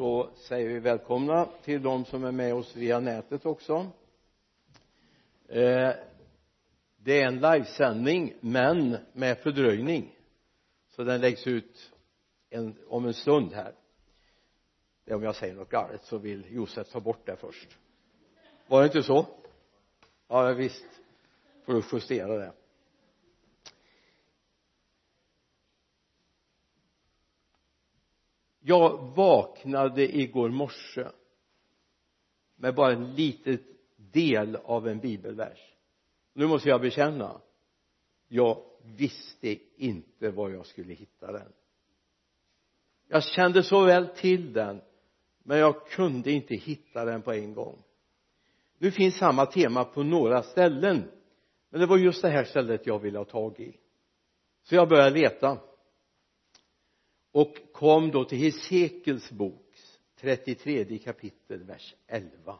så säger vi välkomna till de som är med oss via nätet också. Eh, det är en livesändning men med fördröjning. Så den läggs ut en, om en stund här. Om jag säger något galet så vill Josef ta bort det först. Var det inte så? Ja visst. Får du justera det. Jag vaknade igår morse med bara en liten del av en bibelvers. Nu måste jag bekänna jag visste inte var jag skulle hitta den. Jag kände så väl till den men jag kunde inte hitta den på en gång. Nu finns samma tema på några ställen men det var just det här stället jag ville ha tag i. Så jag började leta och kom då till Hesekels bok 33 kapitel vers 11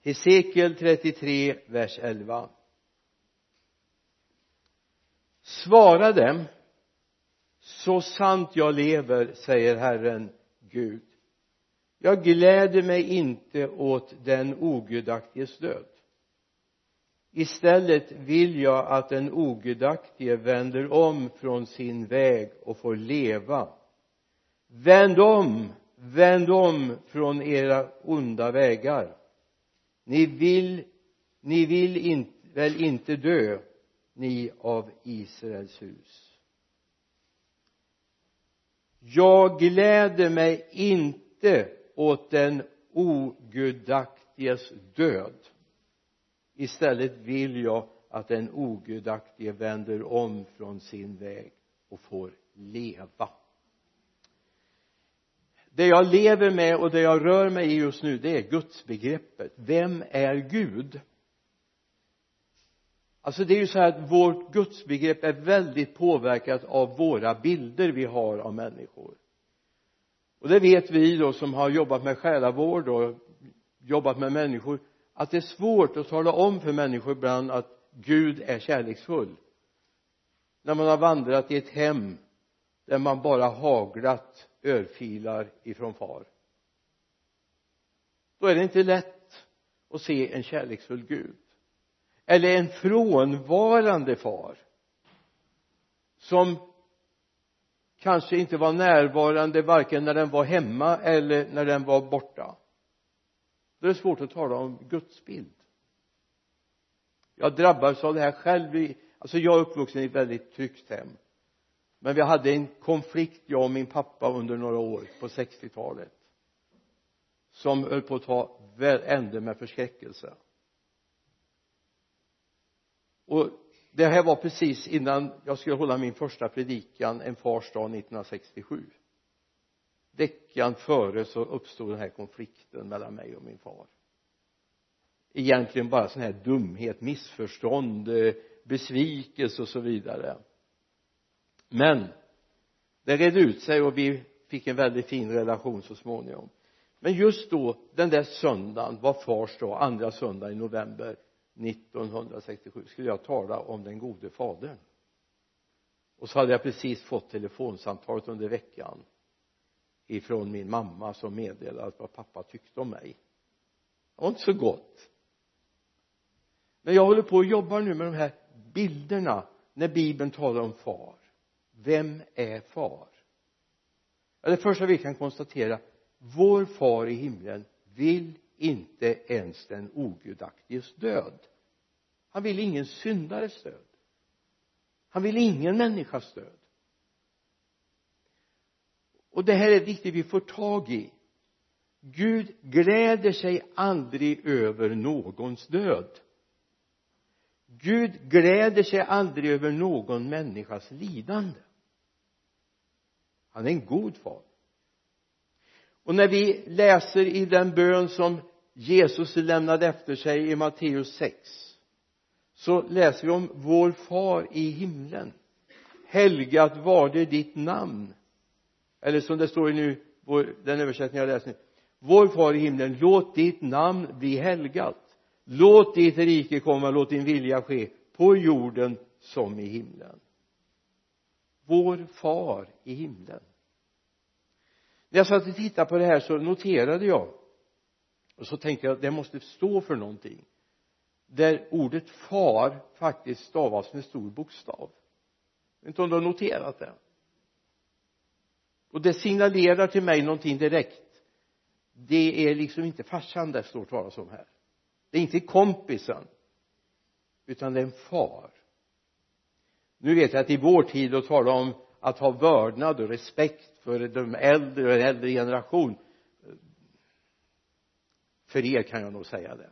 Hesekiel 33 vers 11 Svara dem. så sant jag lever säger Herren Gud. Jag gläder mig inte åt den ogudaktiges död istället vill jag att den ogudaktige vänder om från sin väg och får leva. Vänd om vänd om från era onda vägar. Ni vill ni vill in, väl inte dö ni av Israels hus. Jag gläder mig inte åt den ogudaktiges död istället vill jag att den ogudaktige vänder om från sin väg och får leva. Det jag lever med och det jag rör mig i just nu det är gudsbegreppet. Vem är Gud? Alltså det är ju så här att vårt gudsbegrepp är väldigt påverkat av våra bilder vi har av människor. Och det vet vi då som har jobbat med själavård och jobbat med människor att det är svårt att tala om för människor ibland att Gud är kärleksfull. När man har vandrat i ett hem där man bara haglat örfilar ifrån far. Då är det inte lätt att se en kärleksfull Gud. Eller en frånvarande far som kanske inte var närvarande varken när den var hemma eller när den var borta då är det svårt att tala om gudsbild jag drabbades av det här själv i, alltså jag är uppvuxen i ett väldigt tryggt hem. Men vi hade en konflikt jag och min pappa under några år på 60-talet som höll på att ta ände med förskräckelse. Och det här var precis innan jag skulle hålla min första predikan en fars dag 1967 veckan före så uppstod den här konflikten mellan mig och min far. Egentligen bara sån här dumhet, missförstånd, eh, besvikelse och så vidare. Men det redde ut sig och vi fick en väldigt fin relation så småningom. Men just då den där söndagen var fars dag andra söndagen i november 1967 skulle jag tala om den gode fadern. Och så hade jag precis fått telefonsamtalet under veckan ifrån min mamma som meddelade vad pappa tyckte om mig. Det var inte så gott. Men jag håller på och jobbar nu med de här bilderna när bibeln talar om far. Vem är far? Det första vi kan konstatera vår far i himlen vill inte ens den ogudaktiges död. Han vill ingen syndares död. Han vill ingen människas död och det här är viktigt vi får tag i. Gud gläder sig aldrig över någons död. Gud gläder sig aldrig över någon människas lidande. Han är en god far. Och när vi läser i den bön som Jesus lämnade efter sig i Matteus 6 så läser vi om vår far i himlen. Helgat var det ditt namn eller som det står i nu den översättning jag läser nu. Vår far i himlen låt ditt namn bli helgat. Låt ditt rike komma låt din vilja ske på jorden som i himlen. Vår far i himlen. När jag satt och tittade på det här så noterade jag och så tänkte jag det måste stå för någonting där ordet far faktiskt stavas med stor bokstav. Jag vet inte om du har noterat det? Och det signalerar till mig någonting direkt. Det är liksom inte farsan det står talas om här. Det är inte kompisen utan det är en far. Nu vet jag att i vår tid att tala om att ha vördnad och respekt för de äldre och en äldre generation. För er kan jag nog säga det.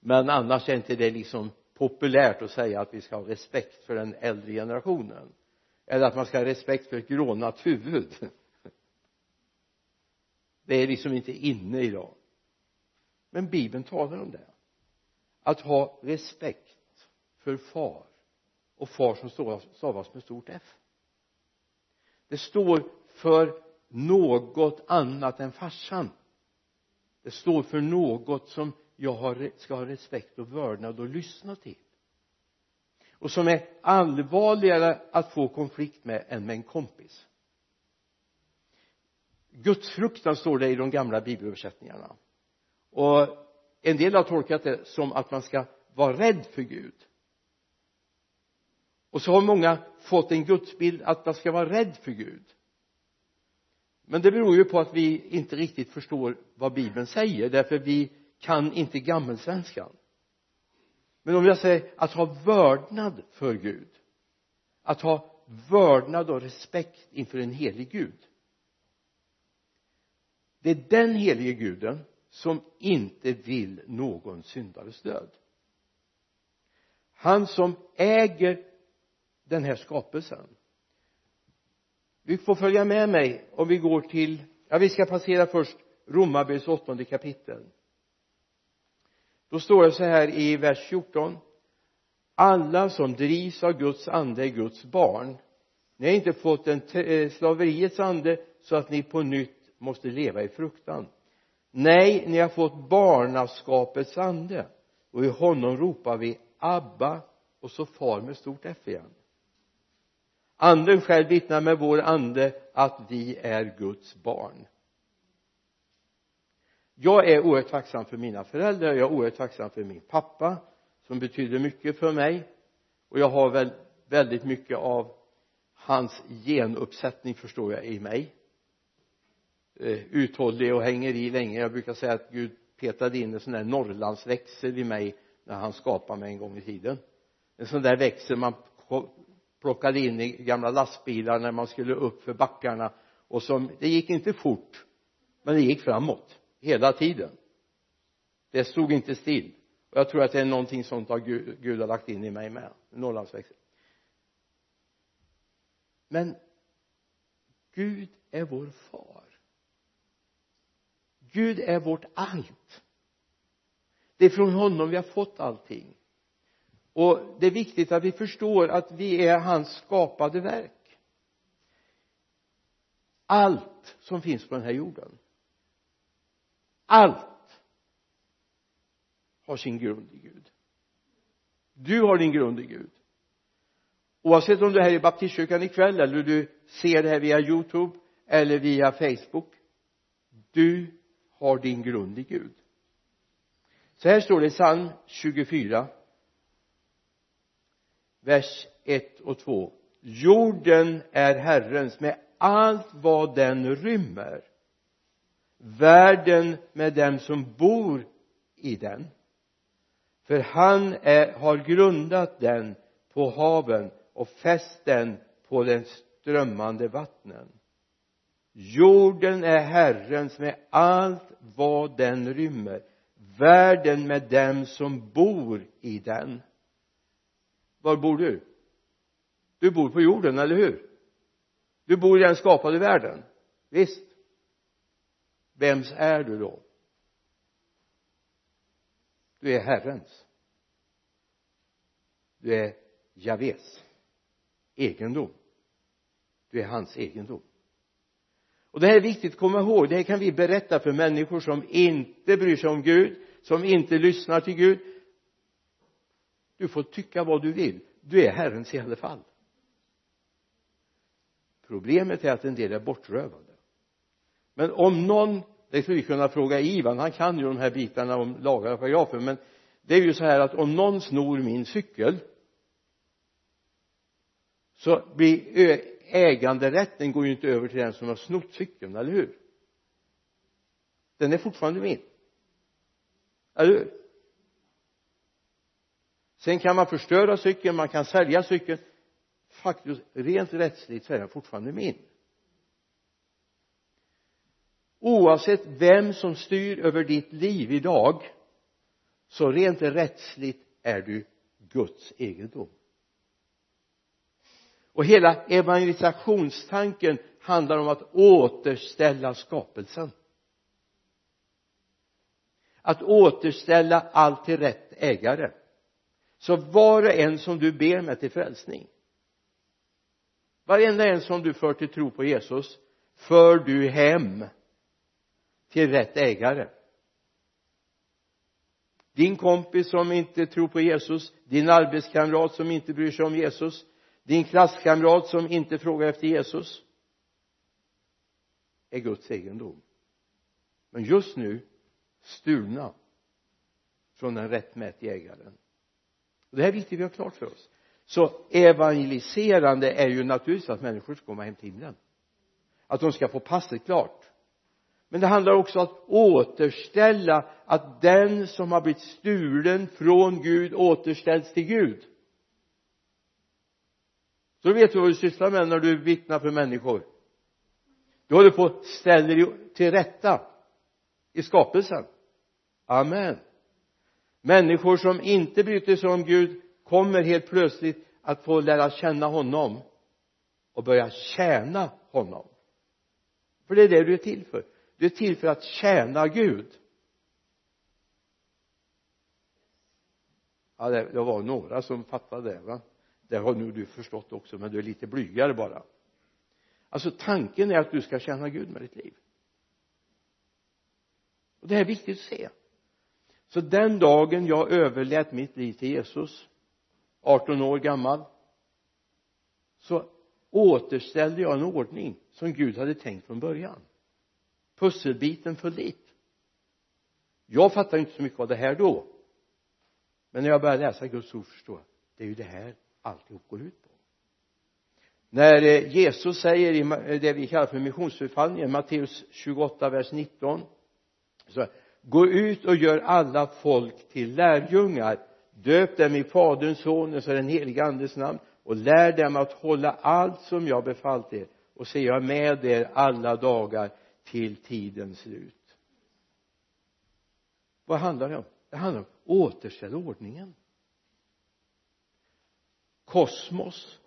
Men annars är inte det liksom populärt att säga att vi ska ha respekt för den äldre generationen. Eller att man ska ha respekt för ett grånat huvud det är liksom inte inne idag. Men bibeln talar om det. Att ha respekt för far och far som stavas med stort F. Det står för något annat än farsan. Det står för något som jag har, ska ha respekt och vördnad och lyssna till. Och som är allvarligare att få konflikt med än med en kompis gudsfruktan står det i de gamla bibelöversättningarna. Och en del har tolkat det som att man ska vara rädd för Gud. Och så har många fått en gudsbild att man ska vara rädd för Gud. Men det beror ju på att vi inte riktigt förstår vad bibeln säger därför vi kan inte gammelsvenskan. Men om jag säger att ha vördnad för Gud att ha vördnad och respekt inför en helig Gud det är den helige guden som inte vill någon syndares död. Han som äger den här skapelsen. Vi får följa med mig om vi går till ja vi ska passera först Romarbrevets åttonde kapitel. Då står det så här i vers 14 alla som drivs av Guds ande är Guds barn. Ni har inte fått en eh, slaveriets ande så att ni på nytt måste leva i fruktan. Nej ni har fått barnaskapets ande. Och i honom ropar vi Abba! Och så far med stort F igen. Anden själv vittnar med vår ande att vi är Guds barn. Jag är oerhört tacksam för mina föräldrar. Jag är oerhört tacksam för min pappa som betyder mycket för mig. Och jag har väl väldigt mycket av hans genuppsättning förstår jag i mig. Eh, uthållig och hänger i länge. Jag brukar säga att Gud petade in en sån där norrlandsväxel i mig när han skapade mig en gång i tiden. En sån där växel man plockade in i gamla lastbilar när man skulle upp för backarna och som det gick inte fort men det gick framåt hela tiden. Det stod inte still. Och jag tror att det är någonting sånt har Gud, Gud har lagt in i mig med Norrlandsväxel. Men Gud är vår far. Gud är vårt allt. Det är från honom vi har fått allting. Och det är viktigt att vi förstår att vi är hans skapade verk. Allt som finns på den här jorden. Allt har sin grund i Gud. Du har din grund i Gud. Oavsett om du är här i baptistkyrkan ikväll eller du ser det här via youtube eller via facebook. Du har din grund i Gud. Så här står det i psalm 24 vers 1 och 2 jorden är Herrens med allt vad den rymmer. Världen med dem som bor i den. För han är, har grundat den på haven och fäst den på den strömmande vattnen jorden är Herrens med allt vad den rymmer. Världen med dem som bor i den. Var bor du? Du bor på jorden, eller hur? Du bor i den skapade världen. Visst. Vems är du då? Du är Herrens. Du är Javes egendom. Du är hans egendom och det här är viktigt att komma ihåg. Det här kan vi berätta för människor som inte bryr sig om Gud som inte lyssnar till Gud. Du får tycka vad du vill. Du är Herrens i alla fall problemet är att en del är bortrövade. Men om någon det skulle vi kunna fråga Ivan han kan ju de här bitarna om lagar och paragrafer men det är ju så här att om någon snor min cykel så blir äganderätten går ju inte över till den som har snott cykeln, eller hur? Den är fortfarande min. Eller hur? Sen kan man förstöra cykeln, man kan sälja cykeln. Faktiskt rent rättsligt så är den fortfarande min. Oavsett vem som styr över ditt liv idag så rent rättsligt är du Guds egendom och hela evangelisationstanken handlar om att återställa skapelsen. Att återställa allt till rätt ägare. Så var och en som du ber med till frälsning. Varenda en som du för till tro på Jesus för du hem till rätt ägare. Din kompis som inte tror på Jesus din arbetskamrat som inte bryr sig om Jesus din klasskamrat som inte frågar efter Jesus är Guds egendom. Men just nu stulna från den rättmätiga ägaren. Och det här är viktigt vi har klart för oss. Så evangeliserande är ju naturligtvis att människor ska komma hem till himlen. Att de ska få passet klart. Men det handlar också om att återställa att den som har blivit stulen från Gud återställs till Gud så då vet du vad du sysslar med när du vittnar för människor. Du håller på att ställa dig till rätta i skapelsen. Amen. Människor som inte bryter sig om Gud kommer helt plötsligt att få lära känna honom och börja tjäna honom. För det är det du är till för. Du är till för att tjäna Gud. Ja det, det var några som fattade det va? Det har nu du förstått också men du är lite blygare bara. Alltså tanken är att du ska tjäna Gud med ditt liv. Och det här är viktigt att se. Så den dagen jag överlät mitt liv till Jesus 18 år gammal så återställde jag en ordning som Gud hade tänkt från början. Pusselbiten föll dit. Jag fattade inte så mycket av det här då. Men när jag började läsa Guds ord förstår jag det är ju det här alltihop går ut på. När eh, Jesus säger i eh, det vi kallar för missionsbefallningen Matteus 28 vers 19 så gå ut och gör alla folk till lärjungar. Döp dem i faderns sonens och den helige andes namn och lär dem att hålla allt som jag befallt er och se jag är med er alla dagar till tidens slut. Vad handlar det om? Det handlar om återställ ordningen kosmos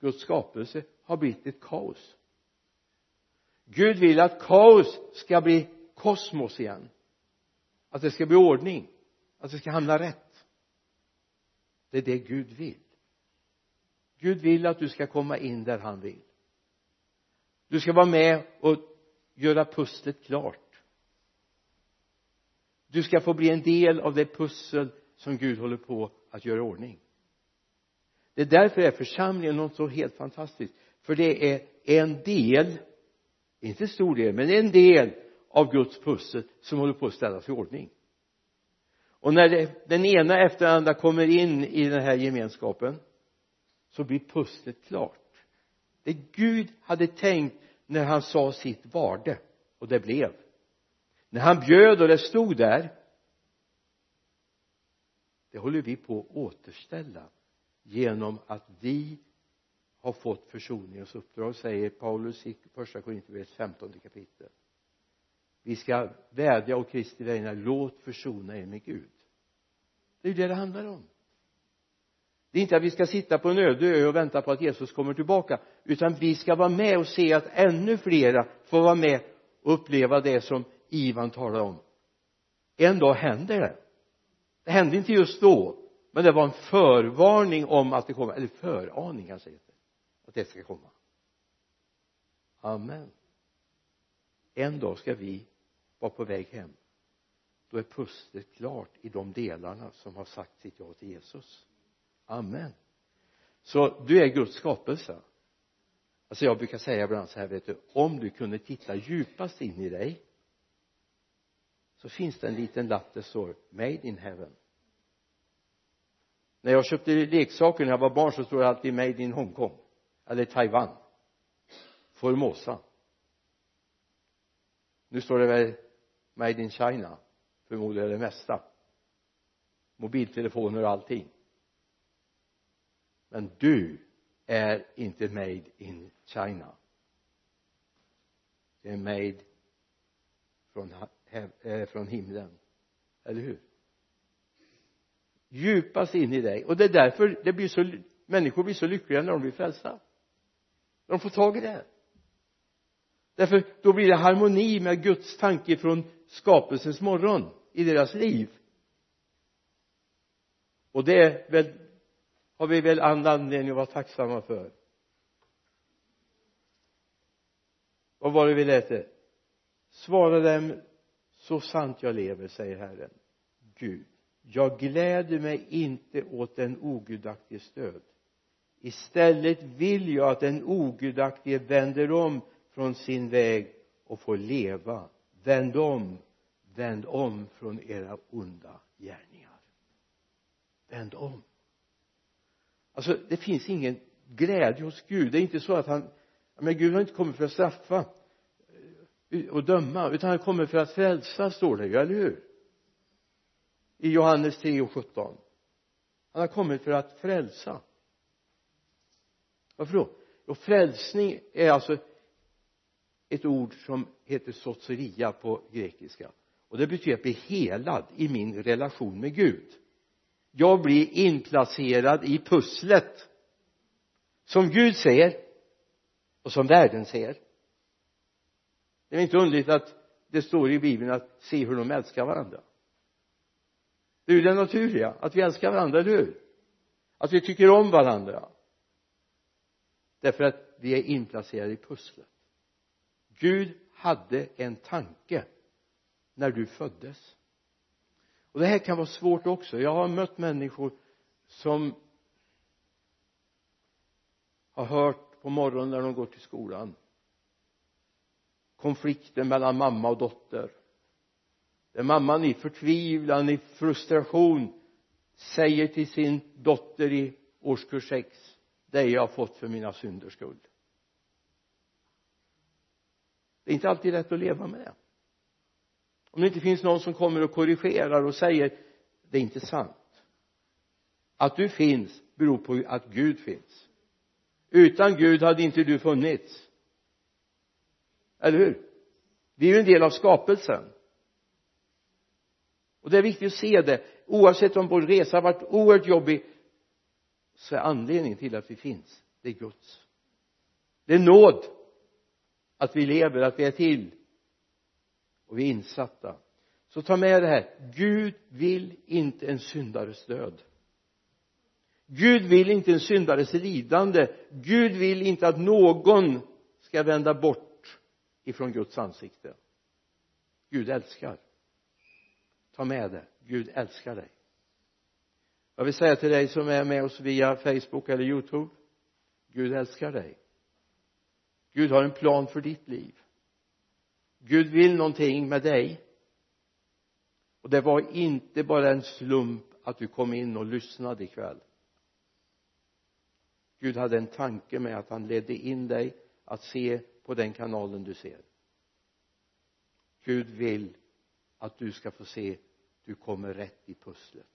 Guds skapelse har blivit ett kaos. Gud vill att kaos ska bli kosmos igen. Att det ska bli ordning. Att det ska hamna rätt. Det är det Gud vill. Gud vill att du ska komma in där han vill. Du ska vara med och göra pusslet klart. Du ska få bli en del av det pussel som Gud håller på att göra i ordning det är därför är församlingen något så helt fantastiskt. För det är en del inte stor del men en del av Guds pussel som håller på att ställas i ordning. Och när det, den ena efter den andra kommer in i den här gemenskapen så blir pusslet klart. Det Gud hade tänkt när han sa sitt varde och det blev. När han bjöd och det stod där det håller vi på att återställa genom att vi har fått försoningens uppdrag säger Paulus i första Korinthierbrevets femtonde kapitel. Vi ska vädja och Kristi vägnar låt försona er med Gud. Det är ju det det handlar om. Det är inte att vi ska sitta på en öde ö och vänta på att Jesus kommer tillbaka utan vi ska vara med och se att ännu flera får vara med och uppleva det som Ivan talar om. En dag händer det. Det hände inte just då men det var en förvarning om att det kommer eller föraning kanske heter att det ska komma. Amen. En dag ska vi vara på väg hem. Då är pusslet klart i de delarna som har sagt sitt ja till Jesus. Amen. Så du är Guds skapelse. Alltså jag brukar säga ibland så här vet du om du kunde titta djupast in i dig så finns det en liten lapp där står made in heaven när jag köpte leksaker när jag var barn så stod det alltid made in Hongkong. Eller Taiwan. Formosa. Nu står det väl made in China. Förmodligen det mesta. Mobiltelefoner och allting. Men du är inte made in China. Det är made från, äh, från himlen. Eller hur? Djupast in i dig. Och det är därför det blir så människor blir så lyckliga när de blir frälsta. När de får tag i det. Därför då blir det harmoni med Guds tanke från skapelsens morgon i deras liv. Och det är väl har vi väl all anledning att vara tacksamma för. Vad var det vi läste svara dem så sant jag lever säger Herren Gud jag gläder mig inte åt den ogudaktiges död istället vill jag att den ogudaktige vänder om från sin väg och får leva. Vänd om vänd om från era onda gärningar. Vänd om. Alltså det finns ingen glädje hos Gud. Det är inte så att han men Gud har inte kommit för att straffa och döma utan han kommer för att frälsa står det ju, eller hur? I Johannes 3 och 17 han har kommit för att frälsa. Varför då? Jo frälsning är alltså ett ord som heter soteria på grekiska. Och det betyder att bli helad i min relation med Gud. Jag blir inplacerad i pusslet. Som Gud ser och som världen ser det är inte underligt att det står i bibeln att se hur de älskar varandra det är ju det naturliga att vi älskar varandra, eller hur? Att vi tycker om varandra. Därför att vi är inplacerade i pusslet. Gud hade en tanke när du föddes. Och det här kan vara svårt också. Jag har mött människor som har hört på morgonen när de går till skolan. Konflikten mellan mamma och dotter där mamman i förtvivlan, i frustration säger till sin dotter i årskurs 6 det jag har fått för mina synders skull. Det är inte alltid lätt att leva med det. Om det inte finns någon som kommer och korrigerar och säger det är inte sant. Att du finns beror på att Gud finns. Utan Gud hade inte du funnits. Eller hur? Vi är ju en del av skapelsen och det är viktigt att se det. Oavsett om vår resa har varit oerhört jobbig så är anledningen till att vi finns det är Guds. Det är nåd att vi lever, att vi är till. Och vi är insatta. Så ta med det här. Gud vill inte en syndares död. Gud vill inte en syndares lidande. Gud vill inte att någon ska vända bort ifrån Guds ansikte. Gud älskar ta med det. Gud älskar dig. Jag vill säga till dig som är med oss via Facebook eller Youtube Gud älskar dig. Gud har en plan för ditt liv. Gud vill någonting med dig. Och det var inte bara en slump att du kom in och lyssnade ikväll. Gud hade en tanke med att han ledde in dig att se på den kanalen du ser. Gud vill att du ska få se du kommer rätt i pusslet.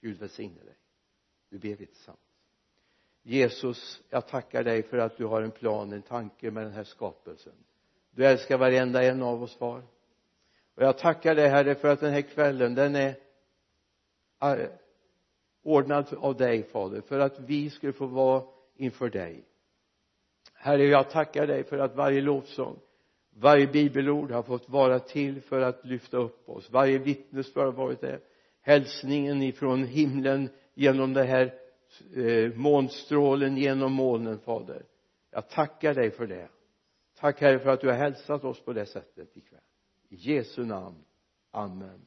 Gud välsigne dig. Nu ber vi tillsammans. Jesus jag tackar dig för att du har en plan, en tanke med den här skapelsen. Du älskar varenda en av oss far. Och jag tackar dig herre för att den här kvällen den är ordnad av dig fader för att vi skulle få vara inför dig. Herre jag tackar dig för att varje lovsång varje bibelord har fått vara till för att lyfta upp oss. Varje vittnesbörd har varit det. Hälsningen ifrån himlen genom det här eh, månstrålen genom molnen fader. Jag tackar dig för det. Tack herre för att du har hälsat oss på det sättet ikväll. I Jesu namn. Amen.